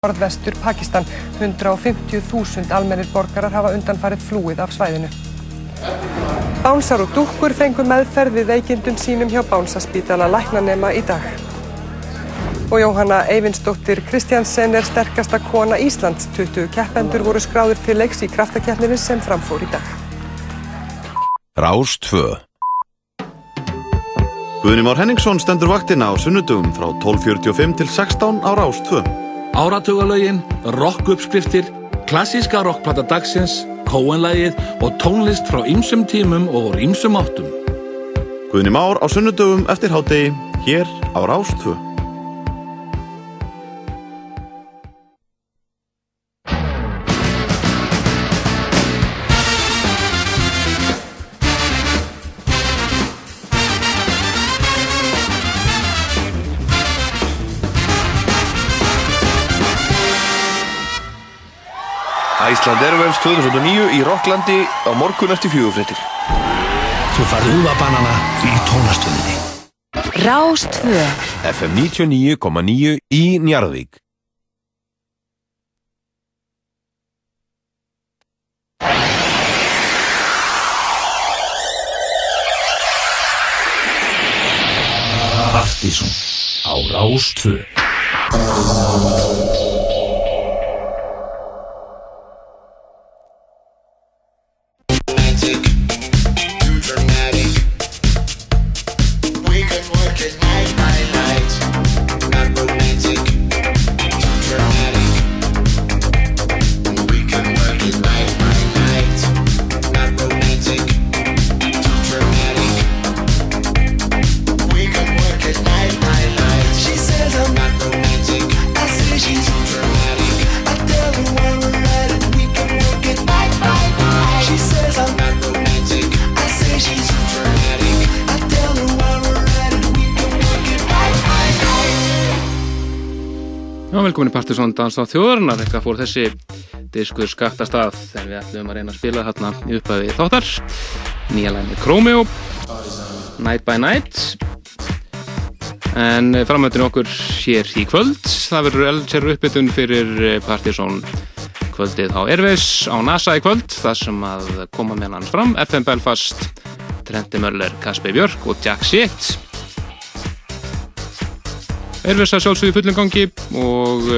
norðvestur Pakistan. 150.000 almennir borgarar hafa undanfarið flúið af svæðinu. Bánsar og dúkkur fengur meðferð við veikindum sínum hjá Bánsaspítala læknanema í dag. Og Jóhanna Eyvinsdóttir Kristjansen er sterkasta kona Íslands. 20 keppendur voru skráður til leiks í kraftakeppninu sem framfór í dag. Rás 2 Guðni Már Henningsson stendur vaktina á sunnudugum frá 12.45 til 16 á Rás 2. Áratugalögin, rockuppskriftir, klassíska rockplata dagsins, kóenlægið og tónlist frá ýmsum tímum og úr ýmsum áttum. Guðni Már á sunnudugum eftir hádegi hér á Rás 2. Æsland Airwaves 2009 í Rocklandi á morgun eftir fjögufréttir. Þú farið úðabanana í tónastöðinni. Rás 2 FM 99,9 í Njarðvík Partíson á Rás velkomin í Partiðsson Dans á þjóðurnar, eitthvað fór þessi diskur skakta stað þegar við ætlum að reyna að spila hérna í upphæfi þáttar. Nýja læni Chromeo Night by Night. En framöndin okkur hér í kvöld það verður eldsér uppbytun fyrir Partiðsson kvöldið á Erfis á NASA í kvöld þar sem að koma með hans fram FM Belfast, Trendi Möller Kasper Björk og Jack Shit. Erfis að sjálfsögðu fullum gangi og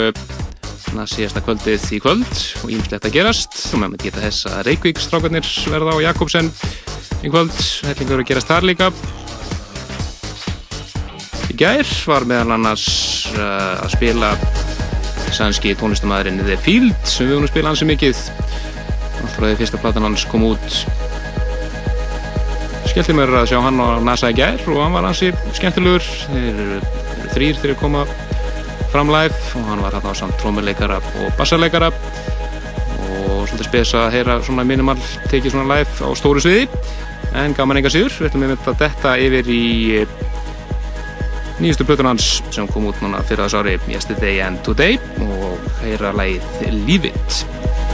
uh, síðasta kvöldið í kvöld og ímslegt að gerast. Og með geta þess að Reykjavík strákarnir verða á Jakobsen í kvöld, hellingur að gerast þar líka. Í gær var meðal annars uh, að spila sænski tónlistamæðurinn The Field sem við að spila hansi mikið. Frá því fyrsta platan hans kom út. Skellti mér að sjá hann á NASA í gær og hann var hansi skemmtilegur. Þeir eru þrýr þegar koma fram live og hann var hann á samt trómuleikara og bassarleikara og svolítið spes að heyra svona minimal tekið svona live á stóru sviði. En gaman enga sigur, við ætlum einmitt að detta yfir í eh, nýjustu plötun hans sem kom út núna fyrir þess ári Yesterday and Today og heyra lagið Leave It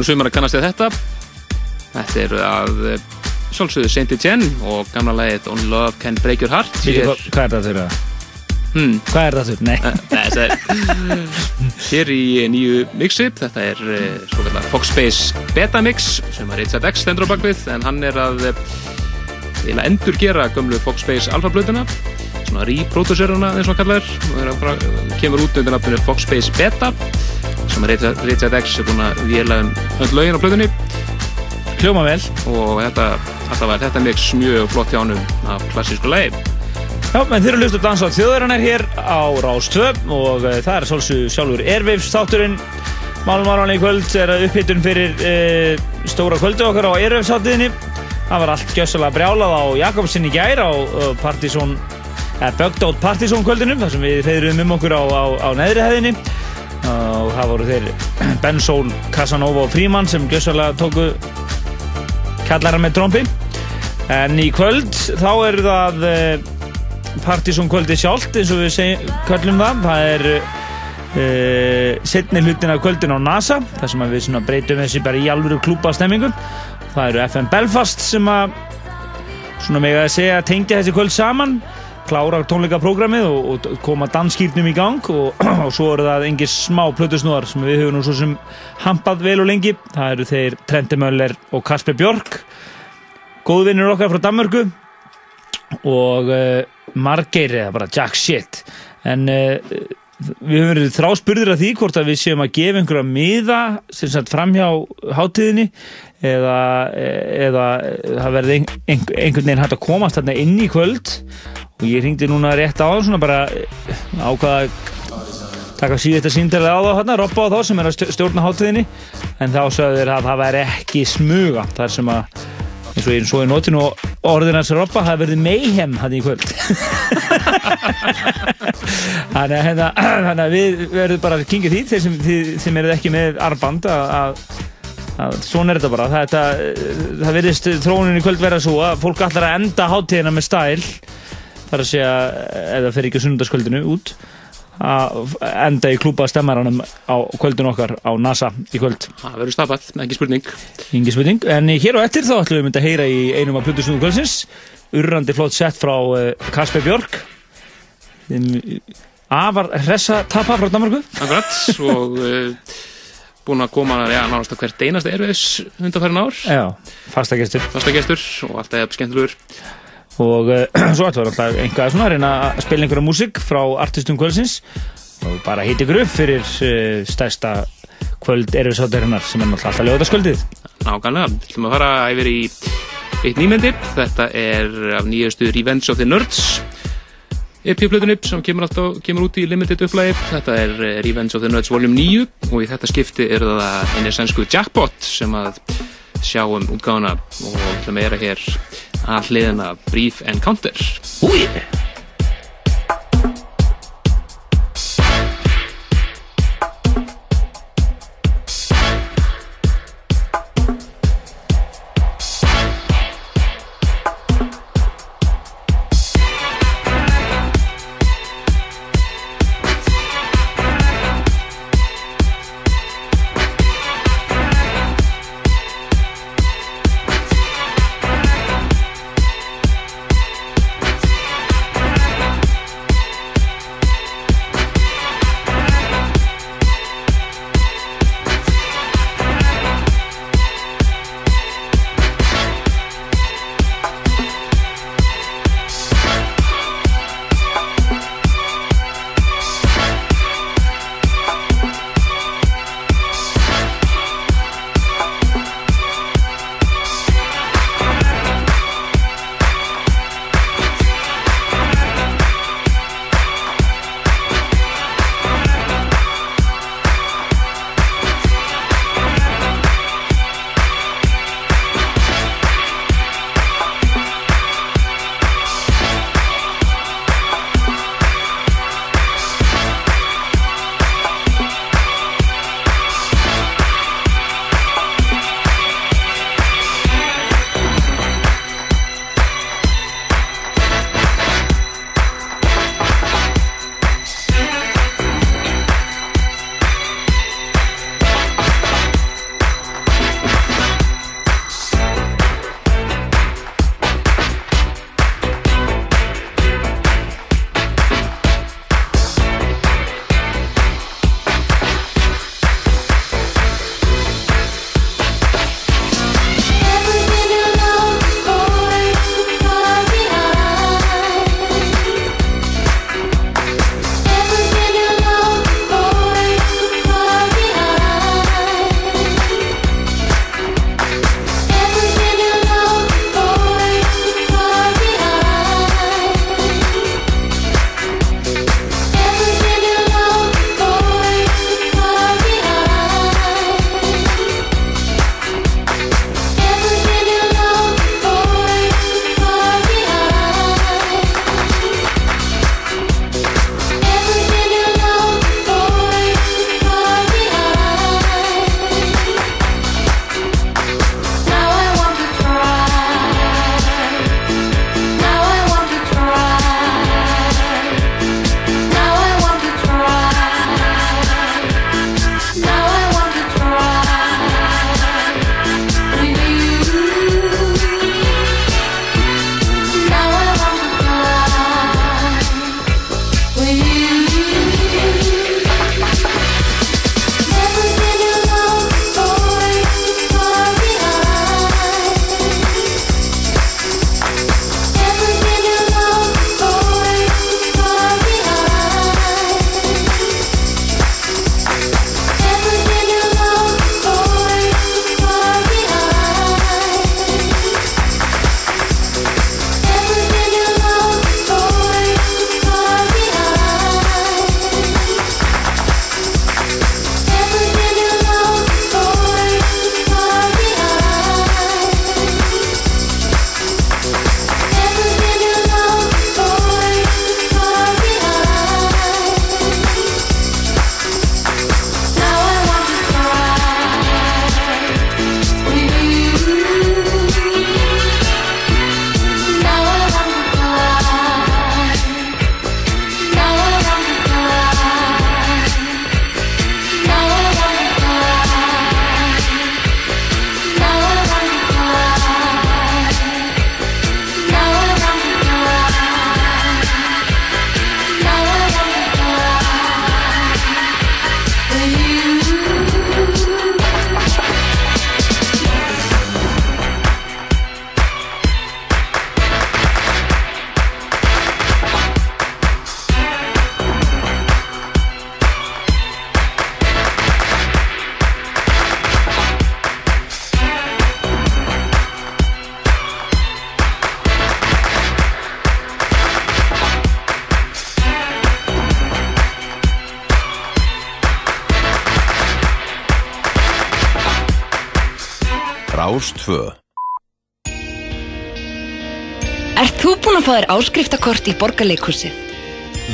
nú sumar að kannast við þetta Þetta eru að eh, sjálfsögðu Saint Etienne og gamla lagið Only Love Can Break Your Heart Hér- hvað, er það þurra? Hmm. Hvað er það þurra? Nei. Þetta er hér í nýju mixi þetta er uh, svo kallar Foxbase Beta Mix sem að Richard X stendur á bakvið en hann er að eiginlega endur gera gömlu Foxbase Alpha blöðuna svona reproduceruna eins og hann kallar og að bara, kemur út undir nafninu Foxbase Beta sem að Richard, X er búin að vila um öll lögin á blöðunni Hljóma vel. Og þetta, þetta var þetta mix mjög flott hjá honum af klassísku lagi. Já, menn þeir eru að dansa á þjóðarinnar hér á Rás 2 og uh, það er svolsug sjálfur Airwaves þátturinn. Málum áraðan í kvöld er upphittun fyrir uh, stóra kvöldu okkar á Airwaves þáttiðinni Það var allt gjössalega brjálað á Jakobsinn í gær á uh, Partizón eða Out Partizón kvöldinum þar sem við reyðum um okkur á, á, á neðri hæðinni og það voru þeir Ben Sol, Casanova og Fríman sem gjössalega tóku kallara með trombi en í kvöld þá er það uh, Partizón kvöldi sjálft eins og við kallum það. Það er uh, setni hlutin af kvöldin á NASA þar sem við breytum þessi bara í alvöru klúpa stemmingu það eru FM Belfast sem að svona mig að segja tengja þessi kvöld saman klára tónleikaprógramið og, og koma danskýrnum í gang og, og svo eru það engir smá plötusnúðar sem við höfum nú svo sem hampað vel og lengi. Það eru þeir Trenti Möller og Kasper Björk góðvinnur okkar frá Danmörku og uh, margeir eða bara jack shit. En uh, við höfum verið þráspurðir af því hvort að við séum að gefa einhverja miða sem sagt framhjá hátíðinni eða, eða það verði ein, ein, einhvern veginn hægt að komast þarna inn í kvöld og ég ringdi núna rétt á það svona bara ákvaða að taka síðan þetta síndalega á þá hérna, Robba á þá sem er að stjó- stjórna hátíðinni en þá sagðu þeir að það væri ekki smuga þar sem að eins og ég svo í notinu og orðin hans Robba það verði mayhem hann í kvöld. Hérna, þannig að við verðum bara að kingja því þeir sem, sem eruð ekki með arband að, svona er þetta bara. Þetta, það verðist þróunin í kvöld vera svo að fólk allar að enda hátíðina með stæl þar að segja það fer ekki sundarskvöldinu út að enda í klúpa stemmaranum á kvöldinu okkar á NASA í kvöld. Það verður stapað, ekki spurning. Ingi spurning, en hér á eftir þá ætlum við myndi að heyra í einum af plötusnúðu kvöldsins. Urrandi flott sett frá uh, Kasper Björk. Þeim, afar hressa tappa frá Danmarku Akkurat, og uh, búin að koma ja, nánast að hvert einasta erfiðis undanfærin ár. Já, fasta gestur. Fasta gestur og alltaf skemmtilegur og uh, svo ætlum við alltaf svona að reyna að spila einhverja músík frá artistum kvöldsins. Og bara hýtti ykkur upp fyrir uh, stærsta kvöld erfiðsátturinnar sem er alltaf ljóðaskvöldið Nákvæmlega, við ætlum að fara yfir í eitt nýmyndi. Þetta er af nýjastu Revenge of the Nerds. EP-plötunni sem kemur, alltaf, kemur út í limited upplæði Þetta er eh, Revenge of the Nerds Volume 9 og í þetta skipti er það einu sænsku Jackpot sem að sjá um útgáfuna. Og ætlum að vera hér að hliðina Brief Encounter Úi! tvö. Er þú búinn að fá þér áskriftakort í borgarleikúsið?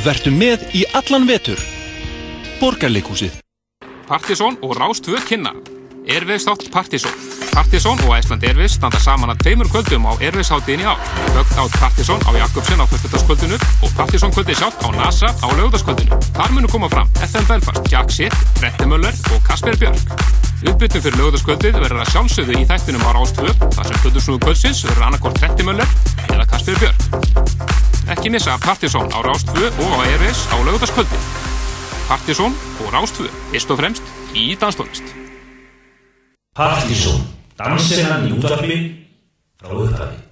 Vertu með í allan vetur. Borgarleikúsið. Partiðsón og Rástvö kynna. Erfið státt Partiðsón. Partiðsón og Æsland Erfið standa saman að tveimur kvöldum á Erfiðsháttiðin í ár. Högt átt Partiðsón á Jakobsen á fyrstutaskvöldinu og Partiðsón kvöldið sjátt á NASA á lögutaskvöldinu. Þar munu koma fram FM Belfast, Jack Sitt, Brette Möller og Kasper Björk. Uppbyttum fyrir lögðaskvöldið verður að sjálfsögðu í þættinum á Rástvöld, þar sem hlutusnúðu kvöldsins verður annarkort 30 möller eða kastir björn. Ekki missa Partizón á Rástvöld og á ERS á lögðaskvöldið. Partizón og Rástvöld, fyrst og fremst í danslónist. Partizón, dansinnan í útarpi frá upphafi.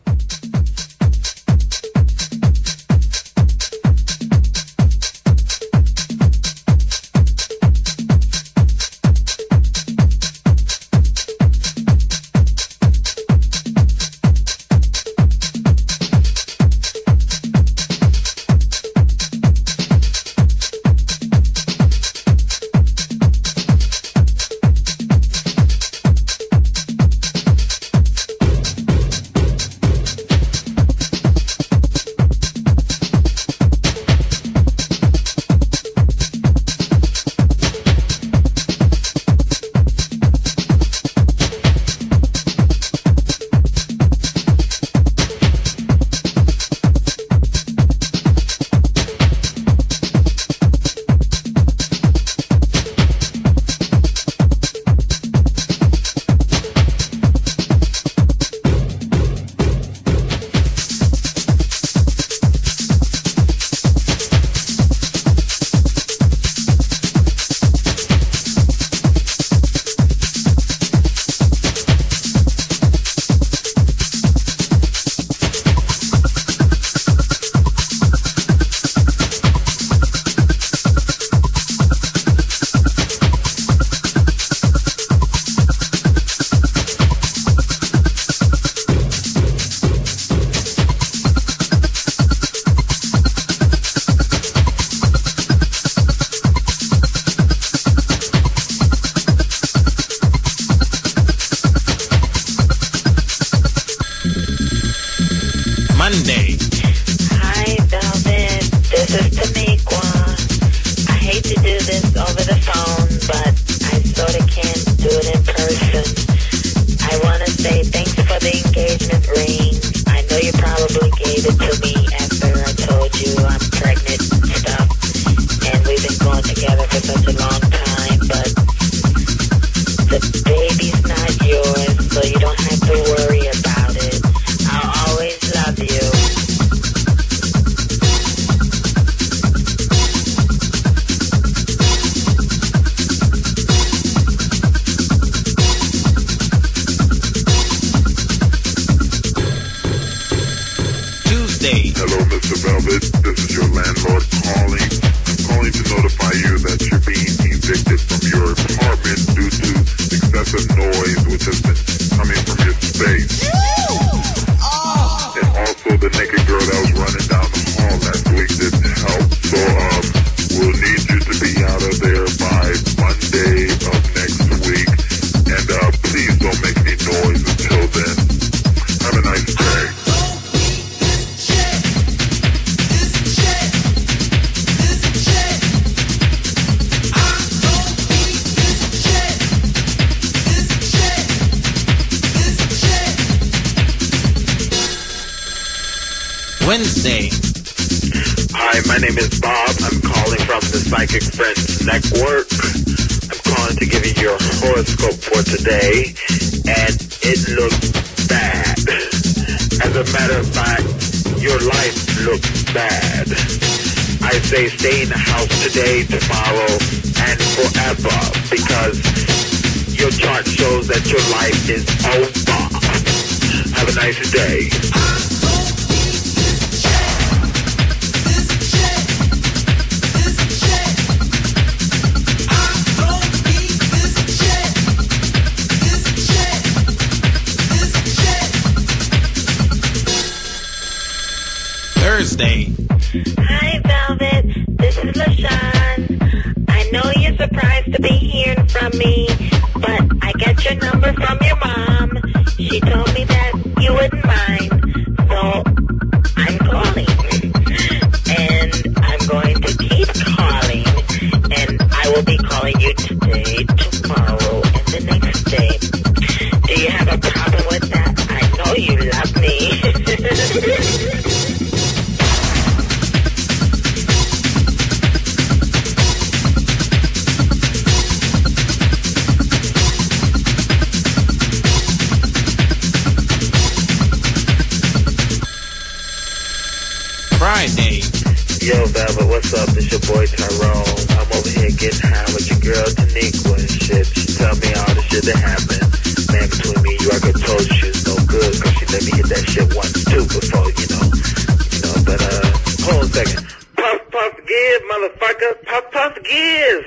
Yo, Velvet, what's up? It's your boy Tyrone. I'm over here getting high with your girl Taniqua and shit. She tell me all the shit that happened. Man, between me and you, I could told you she was no good because she let me hit that shit once too before, you know. You know, but uh, hold a second. Puff, puff, give, motherfucker. Puff, puff, give.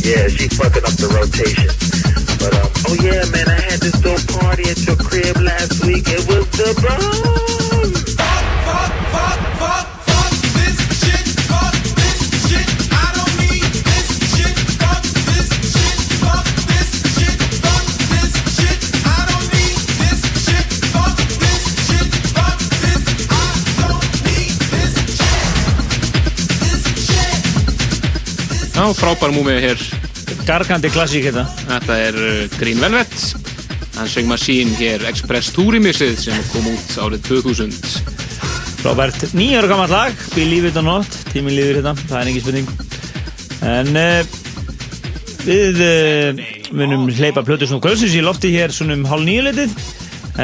Yeah, she fucking up the rotation. But um, oh yeah, man, I had this dope party at your crib last week. It was the bomb. Frábær múmið hér. Gargandi klassík hérna. Þetta er uh, Green Velvet. Dancing Machine hér, Express Tour remixið sem kom út árið 2000. Frábært, nýjar gammalt lag, Believe It or Not, tíminn líður hérna, það er engin spurning. En uh, við uh, munum hleypa plötu svona kvöldsins í lofti hér svona um hálf nýju litið,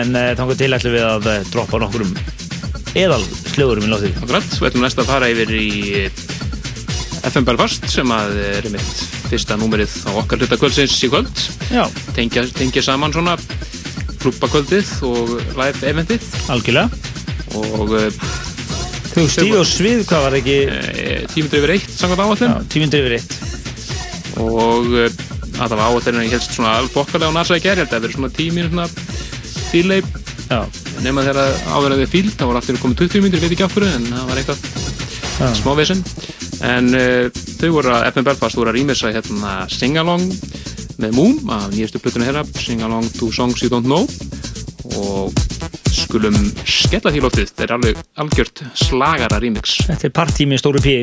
en uh, þangar til ætlum við að uh, droppa nokkur um eðal slögurum í loftið. Akkurat, við ætlum næst að fara yfir í uh, FM Belfast sem að er mitt fyrsta númerið á okkar hluta kvöldsins í kvöld. Tengja, tengja saman svona klúbbakvöldið og live eventið. Algjörlega. Og uh, Þú stíð og svið, hvað var ekki? Tímundur yfir eitt, samkvæmt áallin. Tímundur yfir eitt. Og uh, að það var áallin en ég helst svona alvokkalega á NASA í gerð, þetta verið svona tíminn svona fíleip. Já. Nefna þegar áverðið fíl, það voru alltaf komið 20 myndir, veit ekki okkur, en það var eitthvað Já. En uh, þau voru að FM Belfast voru að rýmisa hérna Sing Along með Moom af nýjastu plötuna herra, Sing Along to Songs You Don't Know og skulum skella því loftið, þetta er alveg algjört slagara remix. Þetta er partí með stóru pí.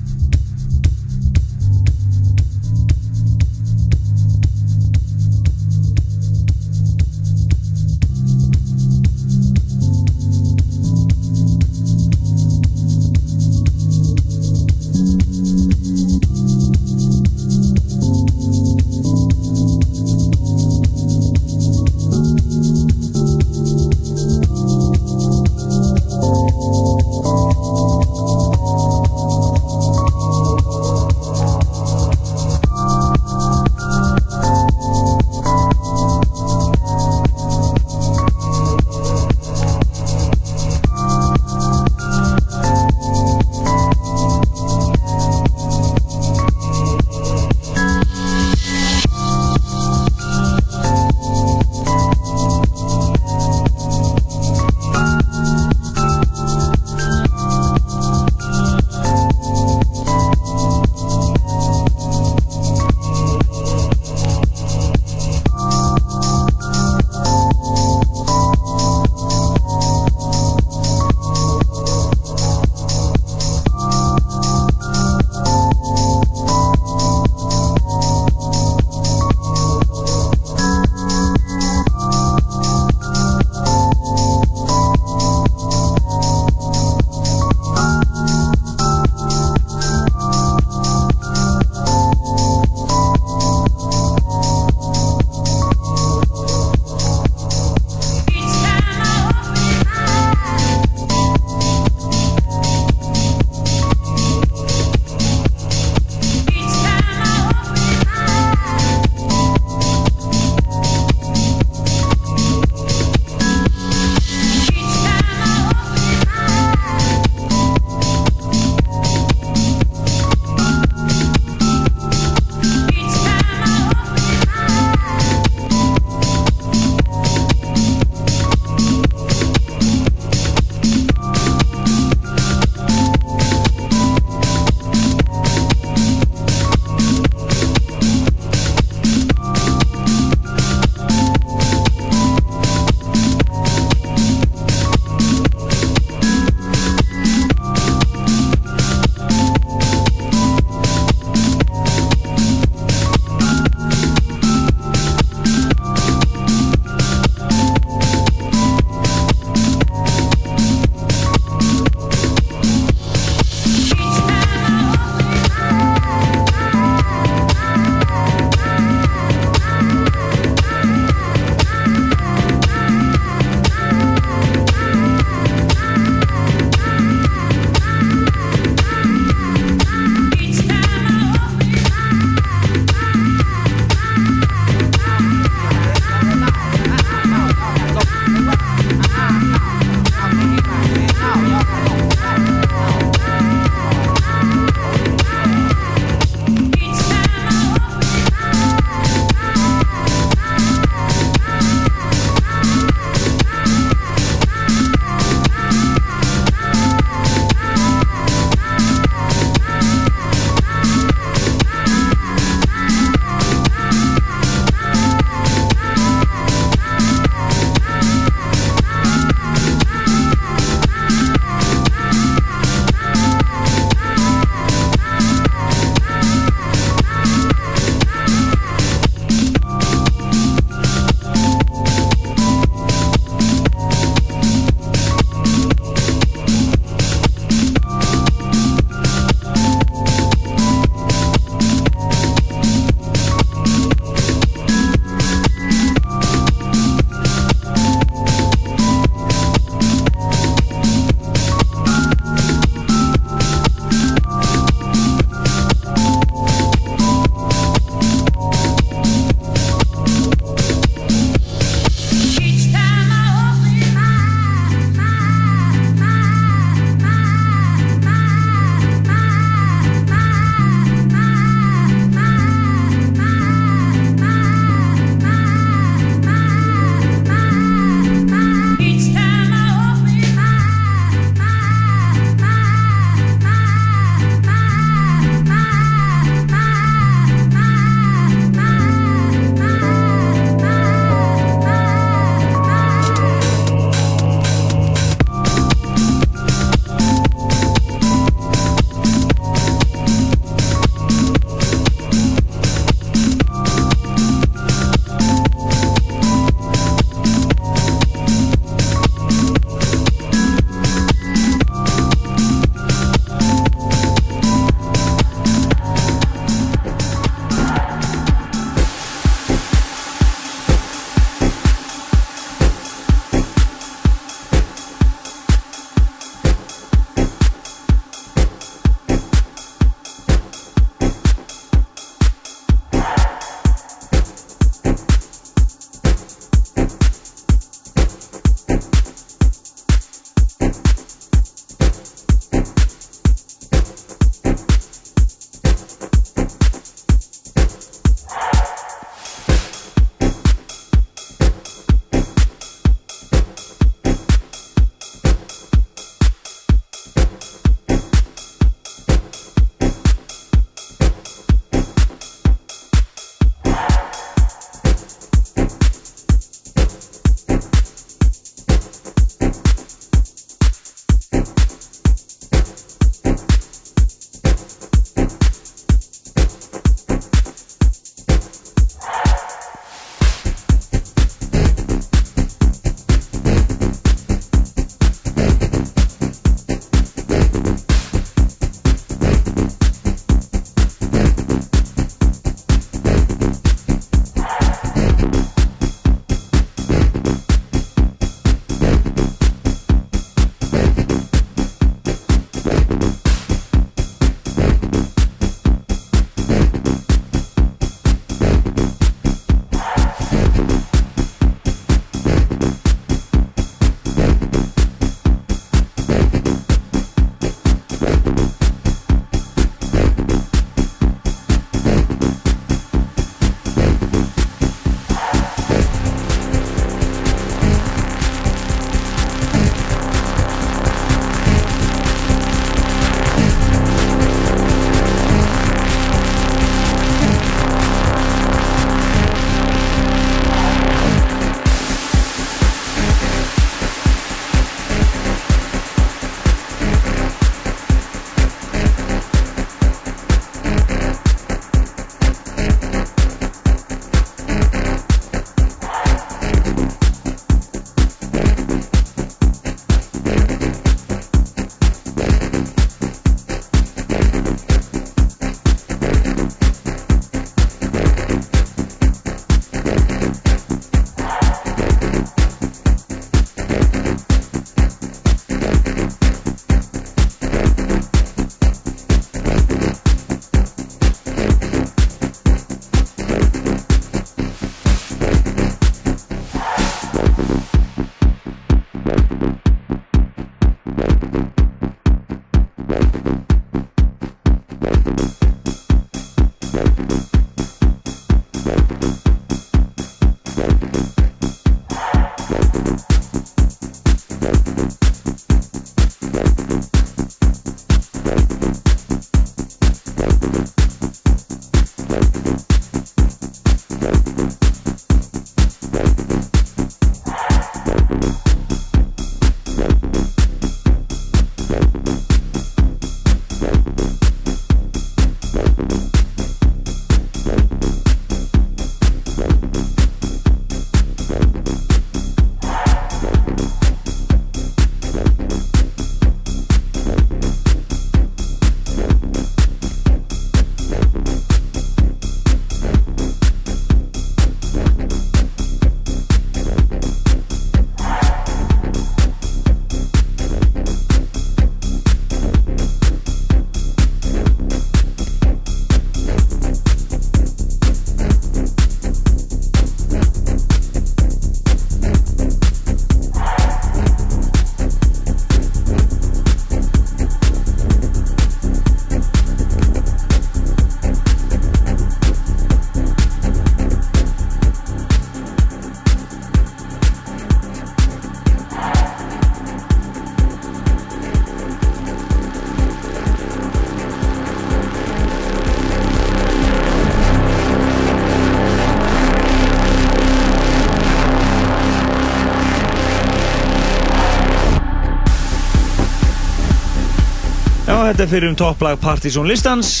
Þetta er fyrir um topplag Partizón listans.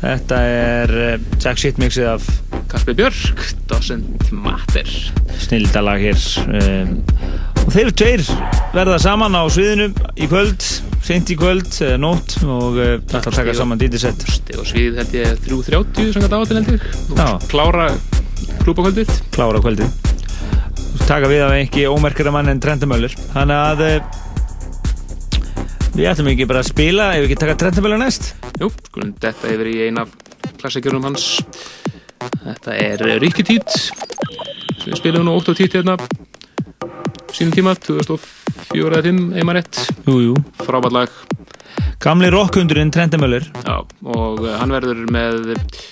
Þetta er uh, Jack Shit mixið af Kasper Björk, Doesn't Matter. Snildalag hér um, og þeir tveir verða saman á sviðinu í kvöld sent í kvöld, eða nótt og uh, ætla að taka saman dýtisett Stig og svið held ég 3.30 sem þetta átil held ég. Já. Og Klára klúbakvöldið klára kvöldið. Taka við af ekki ómerkara mann en Trendamöller þannig að við ætlum ekki bara að spila ef við ekki taka Trendamöller næst? Jú, skulum detta yfir í eina klassikjörnum hans. Þetta er Ríkitít. Sem við spilum nú 8 og 10 hérna sínum tíma, 2004 eða 5 einmar rétt, jú, jú. frábært lag. Gamli rockhundurinn Trendamöller. Já, og uh, hann verður með uh,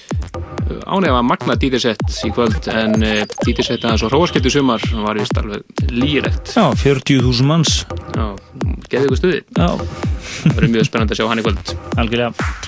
ánefa magna dýtisett í kvöld en uh, dýtisett aðeins og hróaskiptu sumar var vist alveg lýrætt já, 40.000 manns Ykkur stuði. Já, Það verður mjög spennandi að sjá hann í kvöld. Algjörlega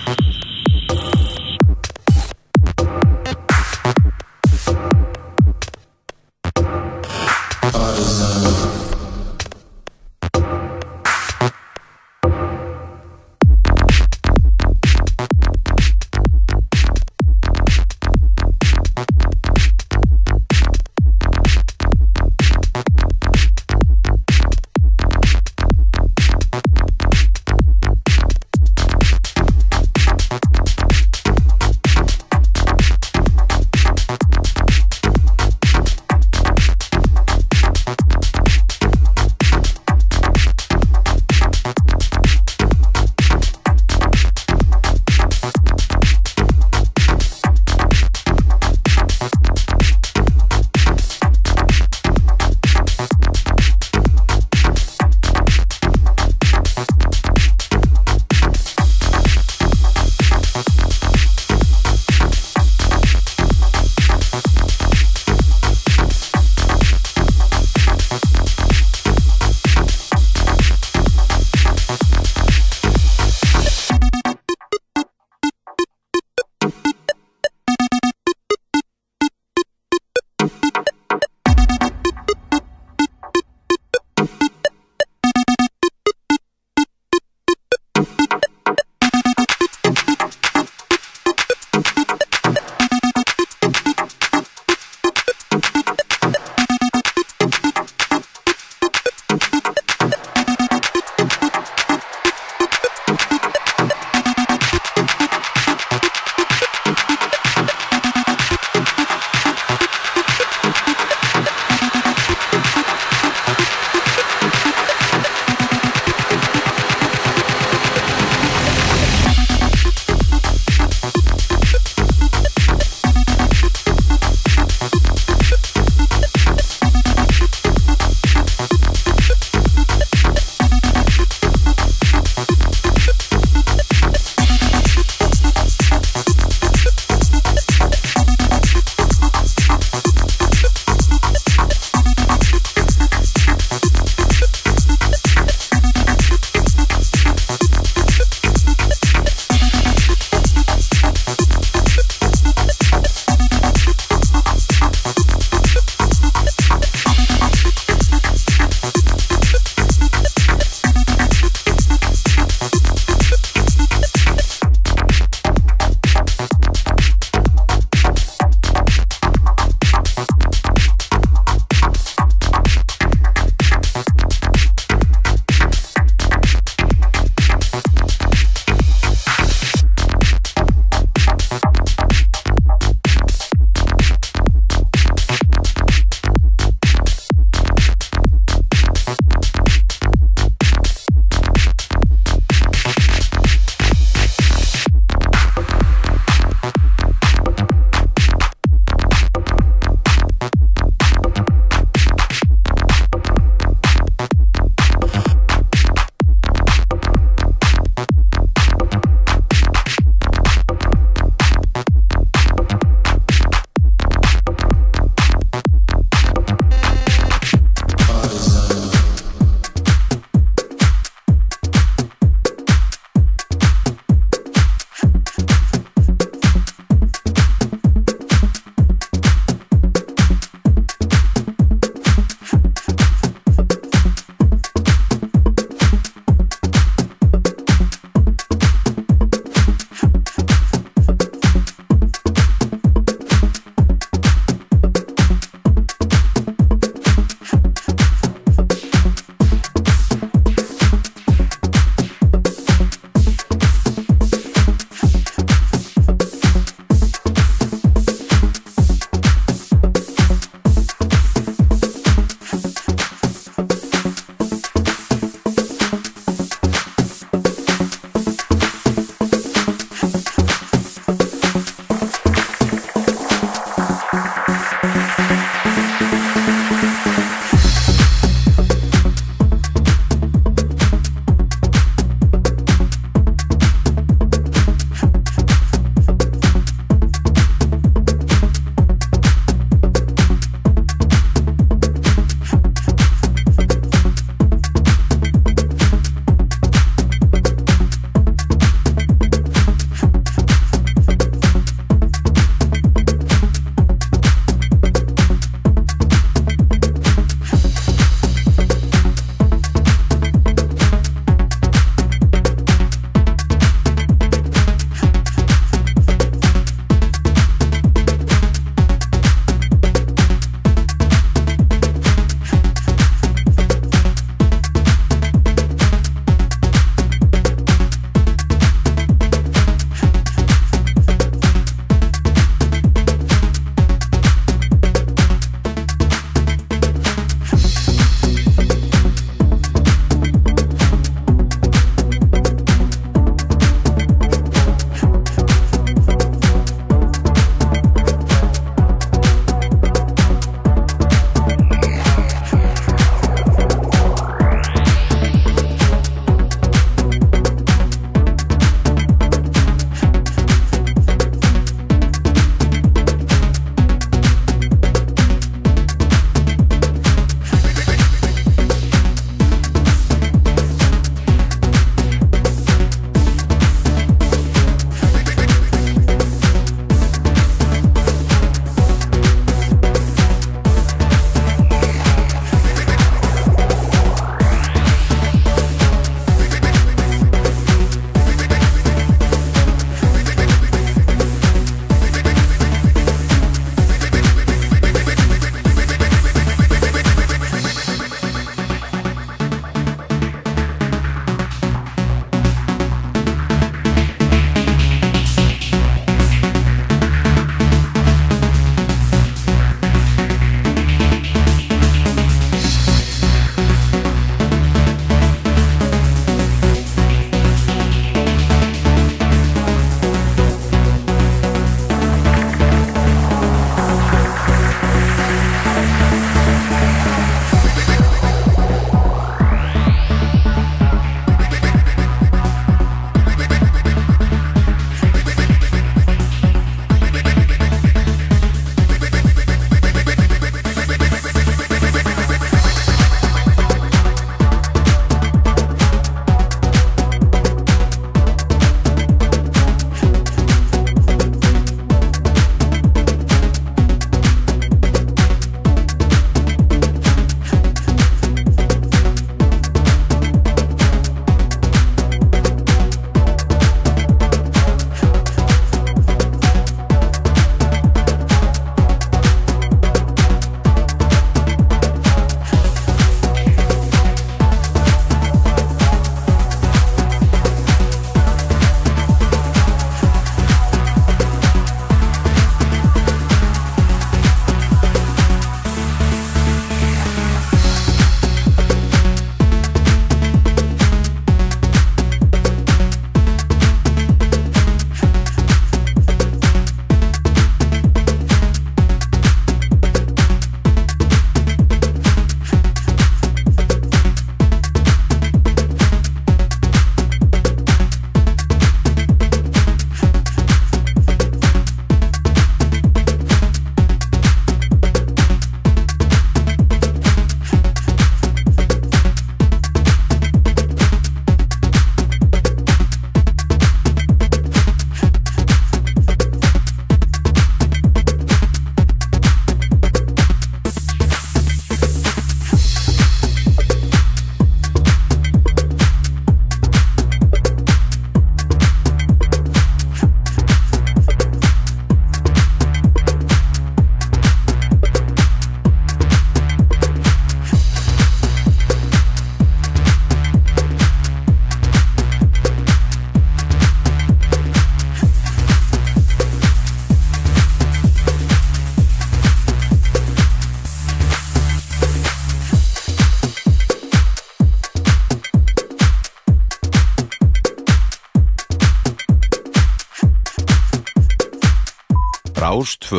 Rás 2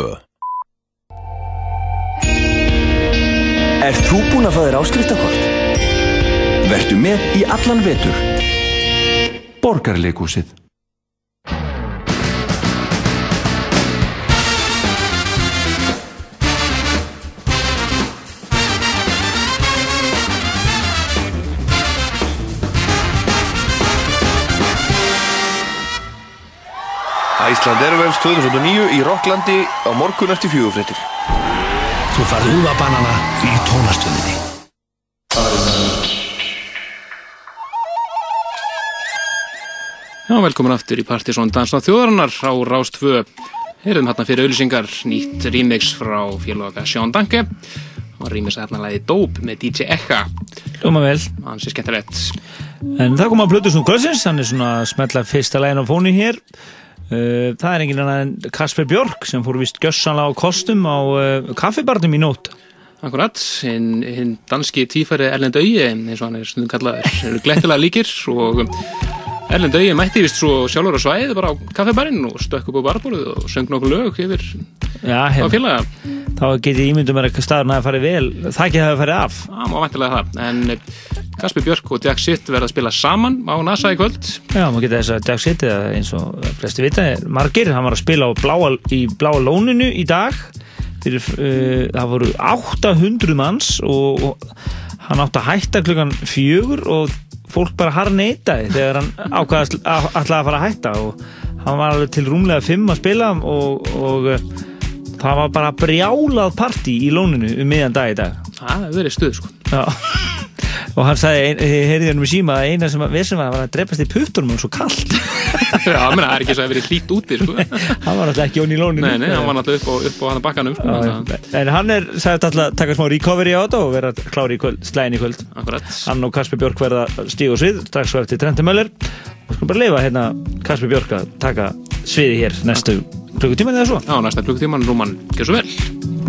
Ert þú búinn að fá þér áskriftakort? Vertu með í allan vetur. Borgarleikúsið. Æsland Airwaves 2009 í Rocklandi á morgun eftir fjögufréttir. Þú farð úðabanana í tónastöðinni. Já, velkomin aftur í Partisón Dansa þjóðarinnar á Rás 2. Heyrðum hérna fyrir auðlýsingar nýtt remix frá félaga Sjón Danke og remix hérna lagi Dope með DJ Ekka. Ljóma vel. Hans er skemmtilegt. En það kom að Plutus um kvöldsins, hann er svona að smetla fyrsta lægin á fónu hér. Uh, það er enginn annar en Kasper Björk sem fór vist gjössanlega á kostum á uh, kaffibarnum í nótt. Akkurat, hinn hin danski tífæri Erlend Augi, eins og hann er stundum kallaður, eru glettilega líkir og Erlend Augi mætti vist svo sjálfur á svæði bara á kaffibarinn og stökk upp á barborðu og söng nokkuð lög yfir Já, á hef, félaga. þá geti ímyndum mér að staðurinn hafi farið vel, það ekki hafi farið af. Það má vantilega það, en eh, Kasper Björk og Jack Sitt verða að spila saman á NASA í kvöld. Já, maður geta þess að Jack City, eins og flesti vita, er margir, hann var að spila á bláa, í bláa lóninu í dag fyrir, uh, það voru 800 manns og, og hann átti að hætta klukkan fjögur og fólk bara harneitaði þegar hann ákvaðast alltaf að fara að hætta og hann var alveg til rúmlega fimm að spila og, og uh, það var bara brjálað partí í lóninu um miðjan dag í dag Það hefur verið stuð, sko. Já og hann sagði, heyrði hann um síma að eina sem við sem var að drepast í puttunum og svo kallt Já, það er ekki svo að verið hlýtt úti, sko. hann var alltaf ekki onni í lóninu Nei, nei, hann var náttúrulega upp á, upp á hann að bakkanum, sko. En hann er, sagði alltaf að taka smá recovery á þetta og vera klári í kvöld, slæðin í kvöld Akkurat. hann og Kasper Björk verða stíg og svið strax svo eftir Trenti Möller og skulum bara leifa hérna Kasper Björk að taka sviði hér næstu klukkutíma eða svo Já, næsta klukkutíman, Rúman, gjör svo vel.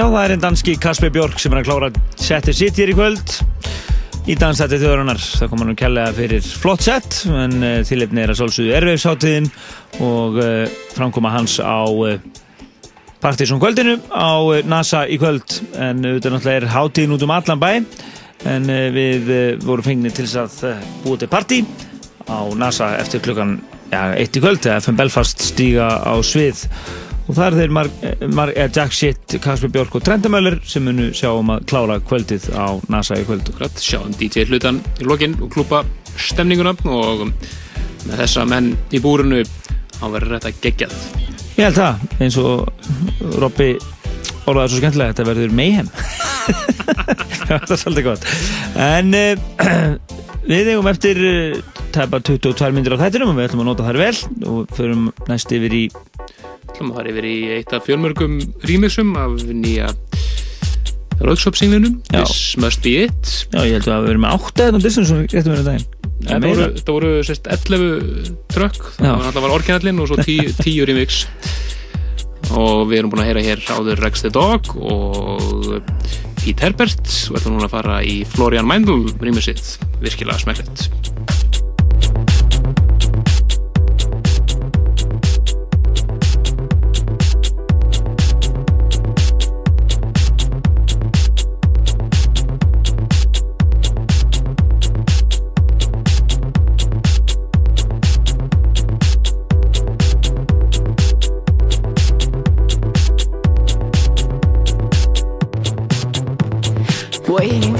Já, það er einn danski Kasper Björk sem er að klára setið sitt hér í kvöld í dansætti þjóðarinnar. Það kom hann um kærlega fyrir flott sett, en uh, tilefni er að sálsuðu erfiðsháttiðin og uh, framkoma hans á uh, Partíson kvöldinu á NASA í kvöld. En auðvitað náttúrulega er hátíðin út um allan bæ, en við vorum fengnið til þess að búa til partí á NASA eftir klukkan ja, eitt í kvöld, þegar FM Belfast stíga á svið og það er þeir Mar Mar eh, Jack Shit, Kasper Björk og Trendamöller sem munu sjá um að klára kvöldið á NASA í kvöld. Akkurat, sjáum DJ hlutan í lokin og klúpa stemninguna og með þessa menn í búrunu á verður þetta geggjað. Ég held það, eins og Robby orðaði svo skemmtilega þetta verður mayhem. Það er svolítið gott. En uh, við eigum eftir uh, tæpa 22 myndir á þættinum og við ætlum að nota þær vel og förum næst yfir í ætlum að fara yfir í eitt af fjölmörgum remixum af nýja Rauðsópsinglinum This Must Be It. Já, ég held að við erum með 8 eða við getum verið daginn. Það voru, það voru sérst 11 trökk. Það var var orginallin og svo 10, 10 remix. Og við erum búin að heyra hér áður Rex the Dog og Pete Herbert. Og ætlum núna að fara í Florian Meindl remixið, virkilega smekklegt 我。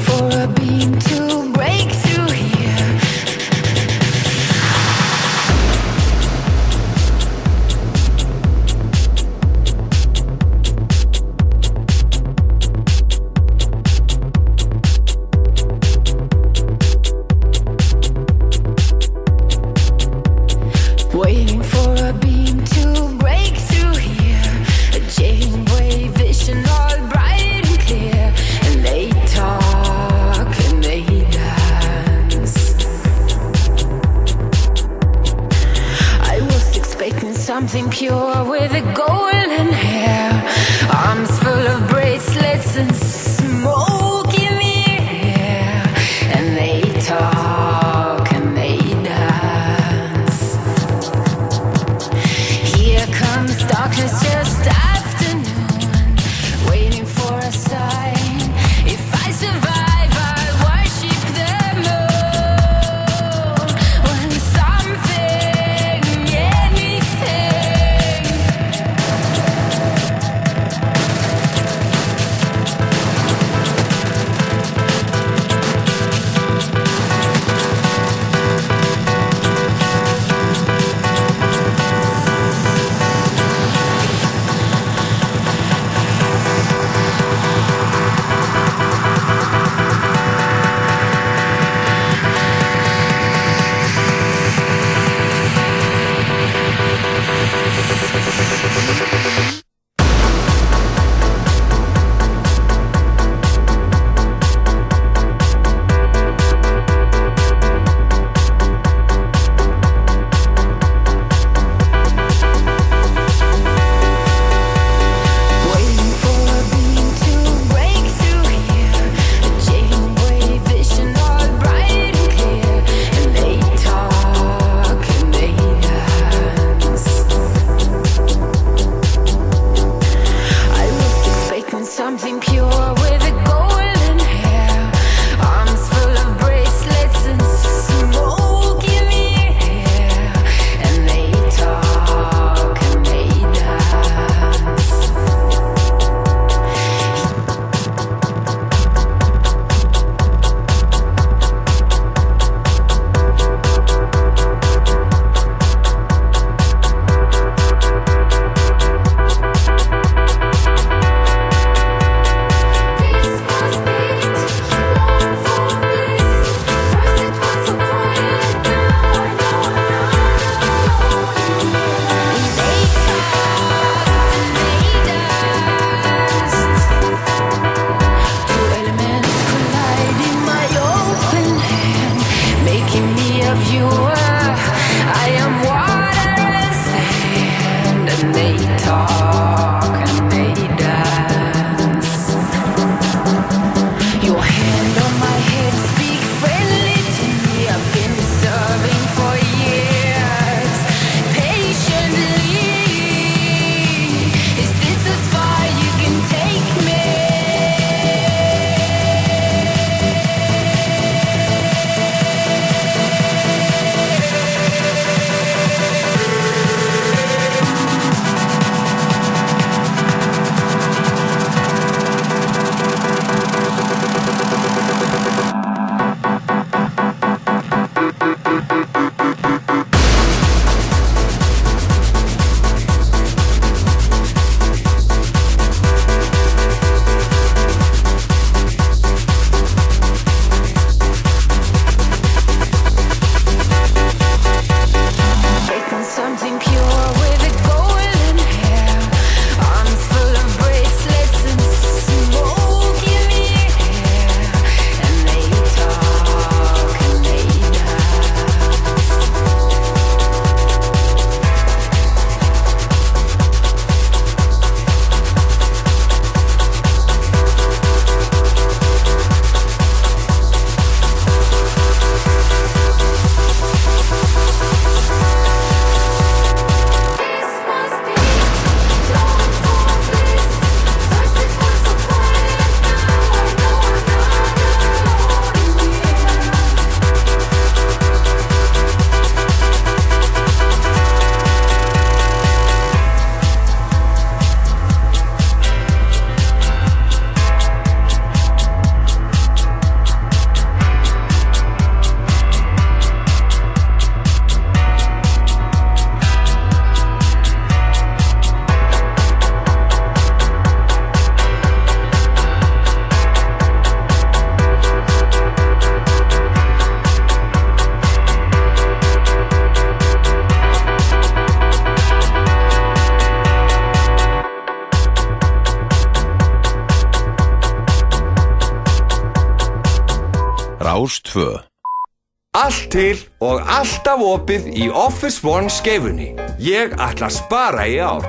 Opið í Office One skeifunni. Ég ætla að spara í ár.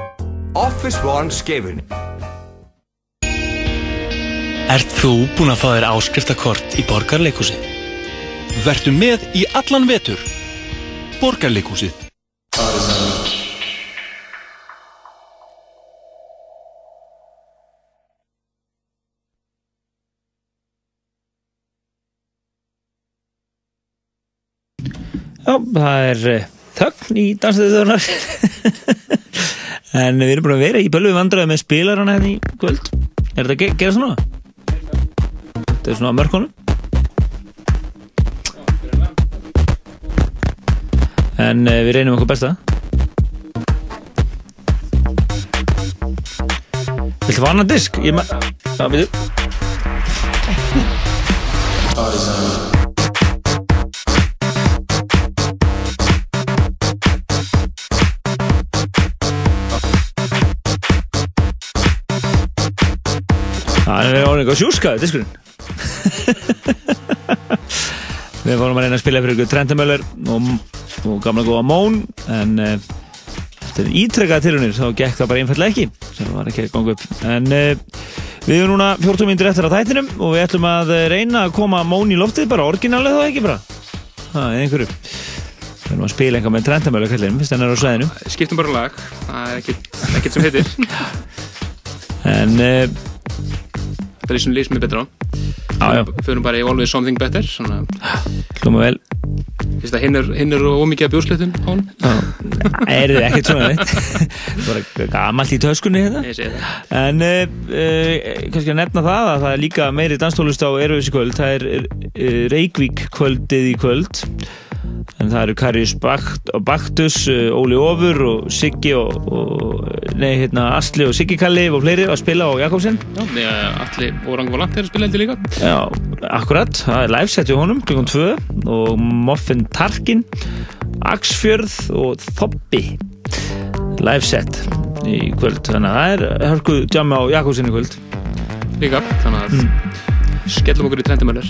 Office One skeifunni. Ert þú búinn að fá þér áskriftakort í borgarleikusið? Vertu með í allan vetur. Borgarleikusið. Það er eh, þögn í danstöðunar En við erum bara að vera í bölvu vandræði með spilarana hérna í kvöld. Er þetta að ge gera svona? Þetta er svona á mörkunum. En uh, við reynum okkur besta. Viltu annan disk? Ég ma... Já, við Það er eitthvað sjúskaði, diskurinn. Við vorum að reyna að spila fyrir ykkur Trentamöller og, og gamla góða Món, en uh, þetta er ítrekkaða tilunir, þá gekk það bara einfallega ekki, sem var ekki að ganga upp. En uh, við erum núna 14 minnir eftir að þættinum og við ætlum að eh, reyna að koma Món í loftið, bara orginalið þá ekki bara. Það er einhverju. Við erum að spila einhvað með Trentamöller kallinn, fyrst hennar á sveðinu. Skiptum bara lag, það er ekkert, ekkert sem heitir. En Það er sem lýst mér betra á. Já. Förum bara í Always Something Better. Svona, hljóma vel. Að hinn er, hinn er ómikið á hann. Er þið ekkert svona neitt? bara gamalt í töskunni hérna. Það. En uh, uh, kannski að nefna það að það er líka meiri danstólust á Erfis í kvöld. Það er uh, Reykvík kvöldið í kvöld. En það eru Karius Bakt og Baktus, uh, Óli Ofur og Siggi og, og nei, hérna, Asli og Siggi Kalli og fleiri að spila á Jakobsen. Já, allir Orang Volant er að spila heldur líka. Já, akkurat, það er liveset í honum klukkan 2 og Moffin Tarkin Axfjörð og Þoppi liveset í kvöld þannig að það er hörkuð jamma á Jakobsen í kvöld Líka, þannig að skellum okkur í Trentamöller.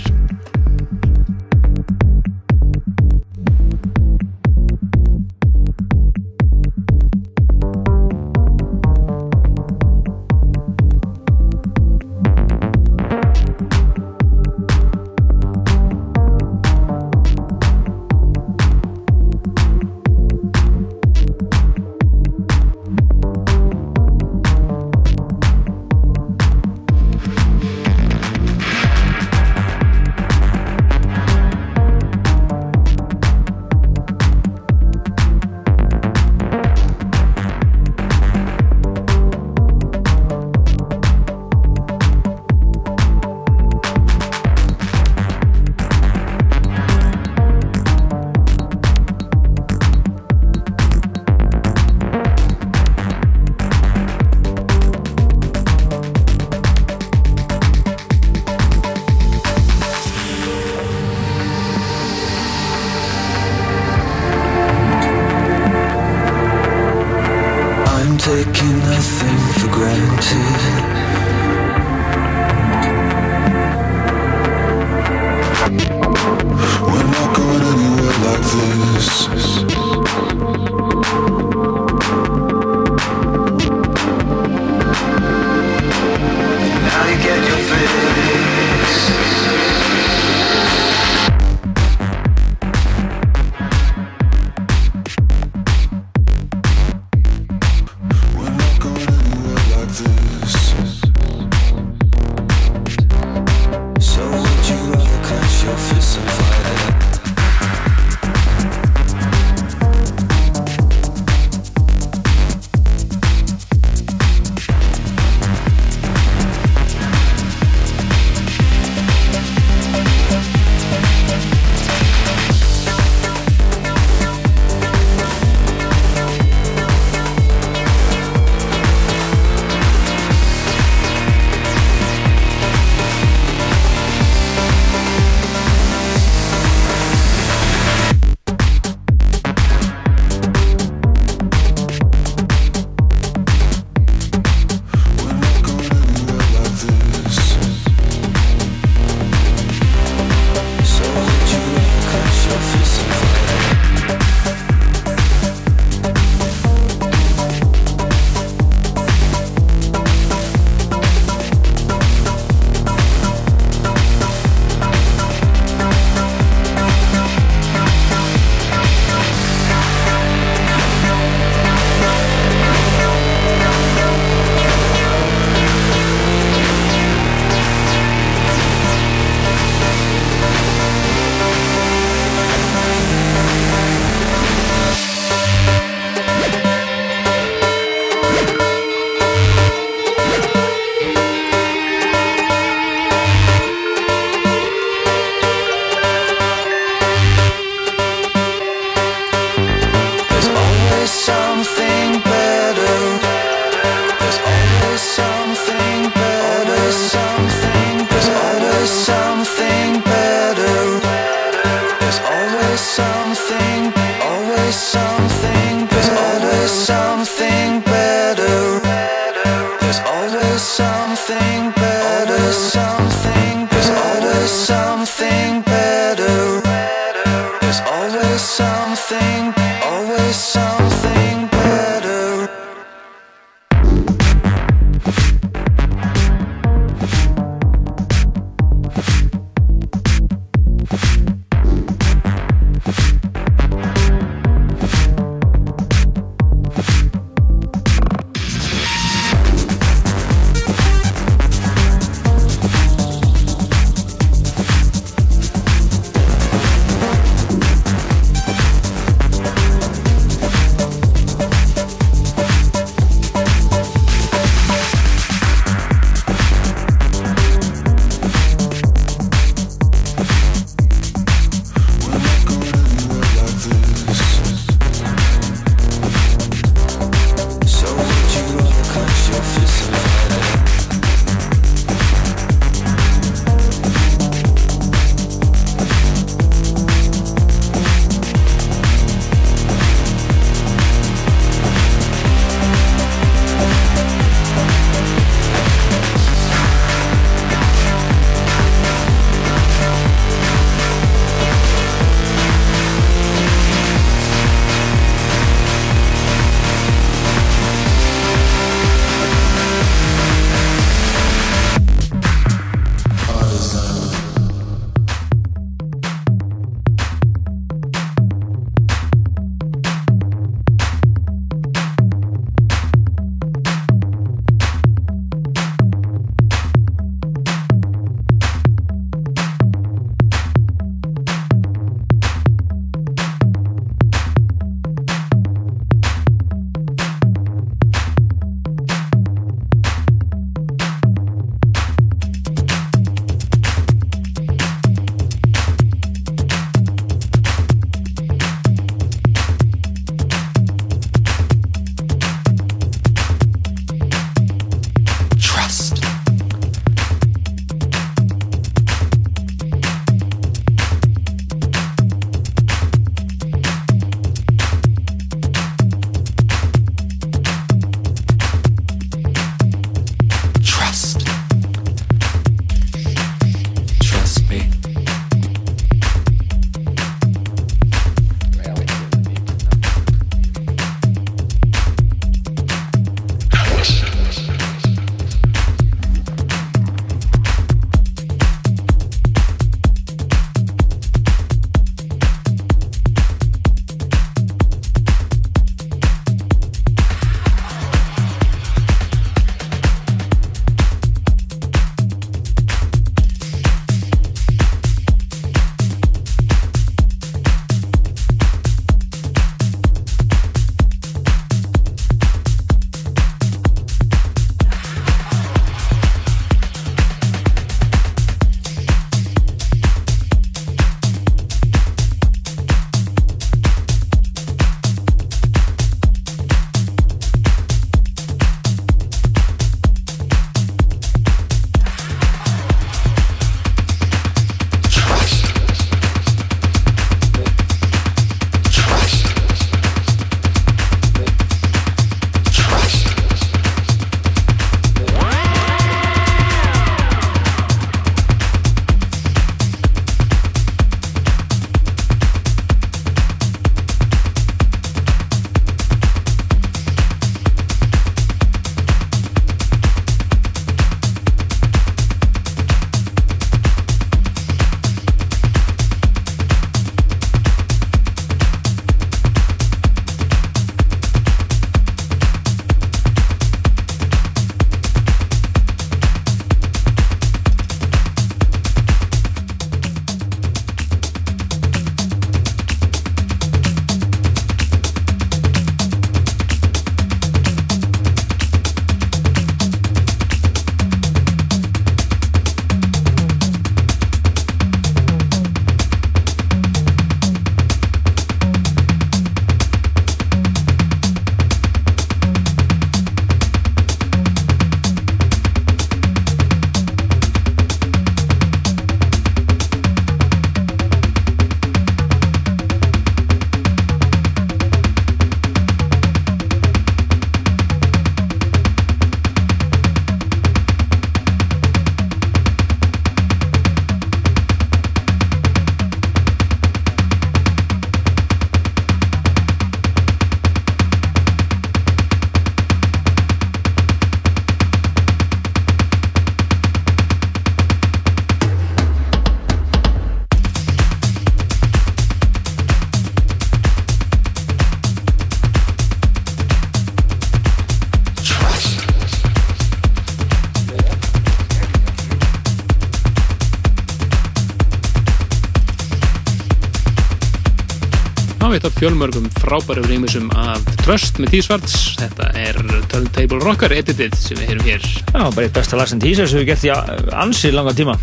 Fjölmörgum frábæru rýmisum af Trust með Tísvarts. Þetta er Turntable Rocker editið sem við heyrum hér. Já, bara eitt besta lag sem sem við gert í ansi langa tíma.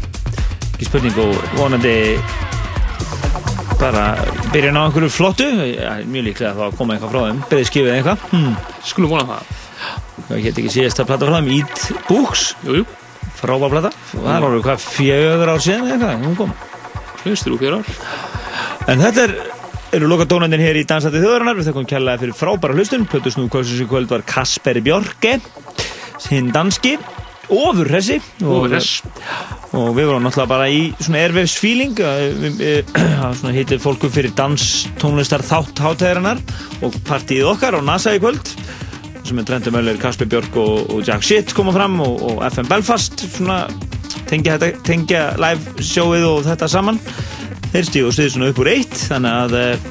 Ekki spurning og vonandi bara byrja ná einhverju flottu. Já, mjög líklega að það koma eitthvað frá þeim. Byrðið skifið eitthvað. Hmm. Skulum vona það. Ég get ekki síðast að plata frá þeim Eat Books. Jú, jú. Frábær plata. Það alveg hvað fjögur ár síðan eitthvað? Hún kom. Hlustur úr fjögur ár? En þetta er eru lokadónandinn hér í Dansætti þjóðarinnar? Við þakkum kjallaði fyrir frábæra hlustun. Plötu snú kvöldsins í kvöld var Kasperi Björke hinn danski ofurhessi og, Ofurhress. og við vorum náttúrulega bara í svona airwaves feeling það hittir fólku fyrir dans tónlistar þátt hátæðarinnar og partíið okkar á NASA í kvöld. Sem er Trenti Möller, Kasper Björk og, og Jack Shit koma fram og, og FM Belfast svona tengja, tengja live sjóið og þetta saman þeir stíðu og stiðu svona upp úr eitt þannig að eh,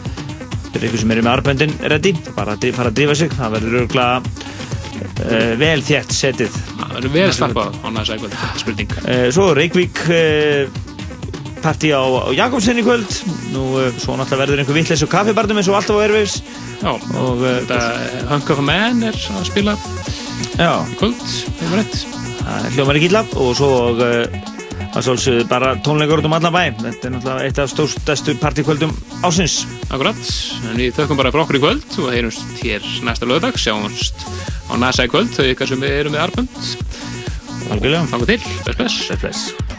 fyrir ykkur sem eru með arböndin ready, bara að fara að drífa sig. Það verður örgulega uh, vel þétt setið. Það verður vel stappað á næsta eitthvað, spurning. uh, svo Reykjavík uh, partí á, á Jakobsen í kvöld. Nú svo náttúrulega verður einhver vittleis og kaffibarnum eins og alltaf á Airwaves. Já, og uh, þetta Hunk of a Man er að spila já, í kvöld, hefur rétt. það hljómar ekki illa. Og svo að svolsögðu bara tónleikur út um allan bæ. Þetta er náttúrulega eitt af stórstæstu partíkvöldum ásins Akkurat, en við þökkum bara fyrir okkur í kvöld og heyrumst hér næsta lögdag, sjáumst á NASA í kvöld, þau ykkar sem við erum með arbund. Algjörlega. Þannig til, bless, bless.